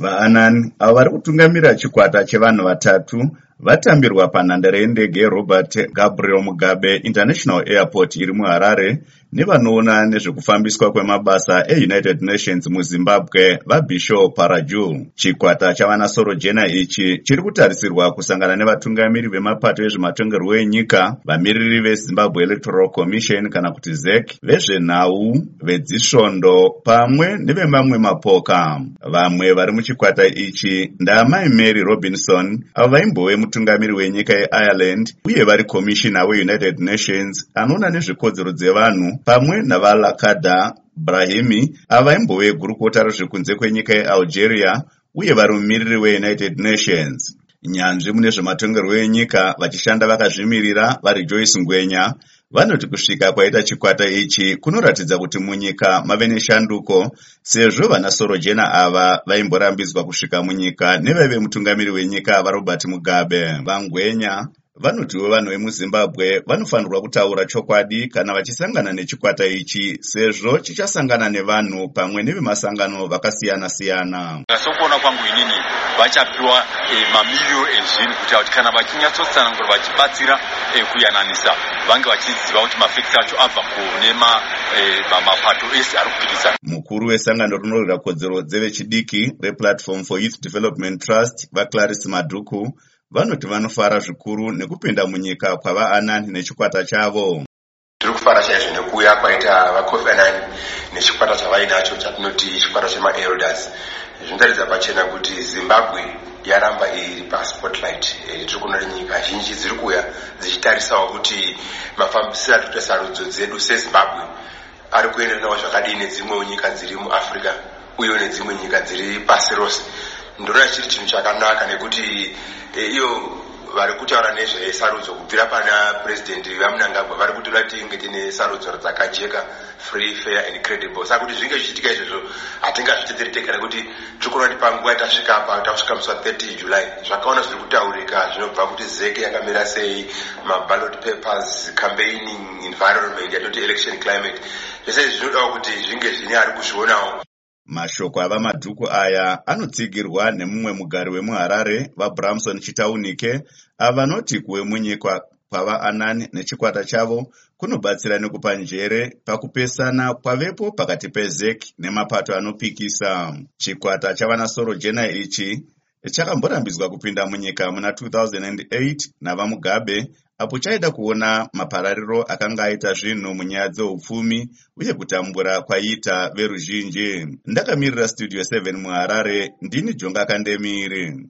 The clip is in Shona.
vaanani avo vari kutungamira chikwata chevanhu vatatu vatambirwa panhandare yendege yerobert gabriel mugabe international airport iri muharare nevanoona nezvekufambiswa kwemabasa eunited nations muzimbabwe vabisho parajul chikwata chavanasorojena ichi chiri kutarisirwa kusangana nevatungamiri vemapato ezvematongerwo enyika vamiriri vezimbabwe electoral commission kana kuti zek vezvenhau vedzisvondo pamwe nevemamwe mapoka. Vamwe vari muchikwata ichi ndaamai mary robinson avo vaimbove mutungamiri wenyika yeireland uye vari komishina weunited nations anoona nezvekodzero dzevanhu pamwe navalakada brahimi ava vaimbove gurukota rezvekunze kwenyika yealgeria uye vari mumiriri weunited nations. Nyanzvi mune zvematongerwo enyika vachishanda vakazvimirira vari joyce ngwenya vanoti kusvika kwaita chikwata ichi kunoratidza kuti munyika mave neshanduko sezvo vanasorojena ava vaimborambidzwa kusvika munyika nevaive mutungamiri wenyika varobert mugabe. Vangwenya vanotiwo vanhu vemuzimbabwe vanofanirwa kutaura chokwadi kana vachisangana nechikwata ichi sezvo chichasangana nevanhu pamwe nevemasangano vakasiyana-siyana. Sokuona kwangu inini vachapiwa e, mamiliyoni ezvinhu kuita kuti kana vachinyatsotsanangura vachibatsira e, kuyananisa vange vachiziva kuti mafekti acho abva kune mapato ma, ese ari kupikisana mukuru wesangano rinorwira kodzero dzevechidiki replatform for youth development trust vaclaris madhuku vanoti vanofara zvikuru nekupinda munyika kwavaanani nechikwata chavo. Tiri kufara chaizvo nekuuya kwaita vakofi anani nechikwata chavainacho chatinoti chikwata chemaelders. Zvinotaridza pachena kuti zimbabwe yaramba iri paspotlight. Tiri kuona nyika zhinji dziri kuuya dzichitarisawo kuti mafambisiro ari kuita sarudzo dzedu sezimbabwe ari kuenderanawo zvakadii nedzimwewo nyika dziri muafrica uyewo nedzimwe nyika dziri pasi rose ndinoona chiri chinhu chakanaka nekuti iyo vari kutaura nezvesarudzo kubvira pana purezidendi vamunangagwa vari kuti toda tinge tine sarudzo dzakajeka free fair and credible. Saka kuti zvinge zvichiitika izvozvo hatingazvitedzeri tega nekuti tiri kuona kuti panguva yatasvika apa tasvika musi wa30 july zvakaona zviri kutaurika zvinobva kuti zeke yakamira sei maballot papers campaigning environment yatinoti election climate. Zvese izvi zvinodawo kuti zvinge zvine ari kuzvionawo mashoko ava madhuku aya anotsigirwa nemumwe mugari wemuharare vabramson chitaunike ava vanoti kuve munyika kwavaanani nechikwata chavo kunobatsira nekupa njere pakupesana kwavepo pakati pezek nemapato anopikisa. Chikwata chavanasorojena ichi chakamborambidzwa kupinda munyika muna 2008 navamugabe apo chaida kuona maparariro akanga aita zvinhu munyaya dzeupfumi uye kutambura kwaiita veruzhinji. Ndakamirira studio 7 muharare ndini jonga kandemiri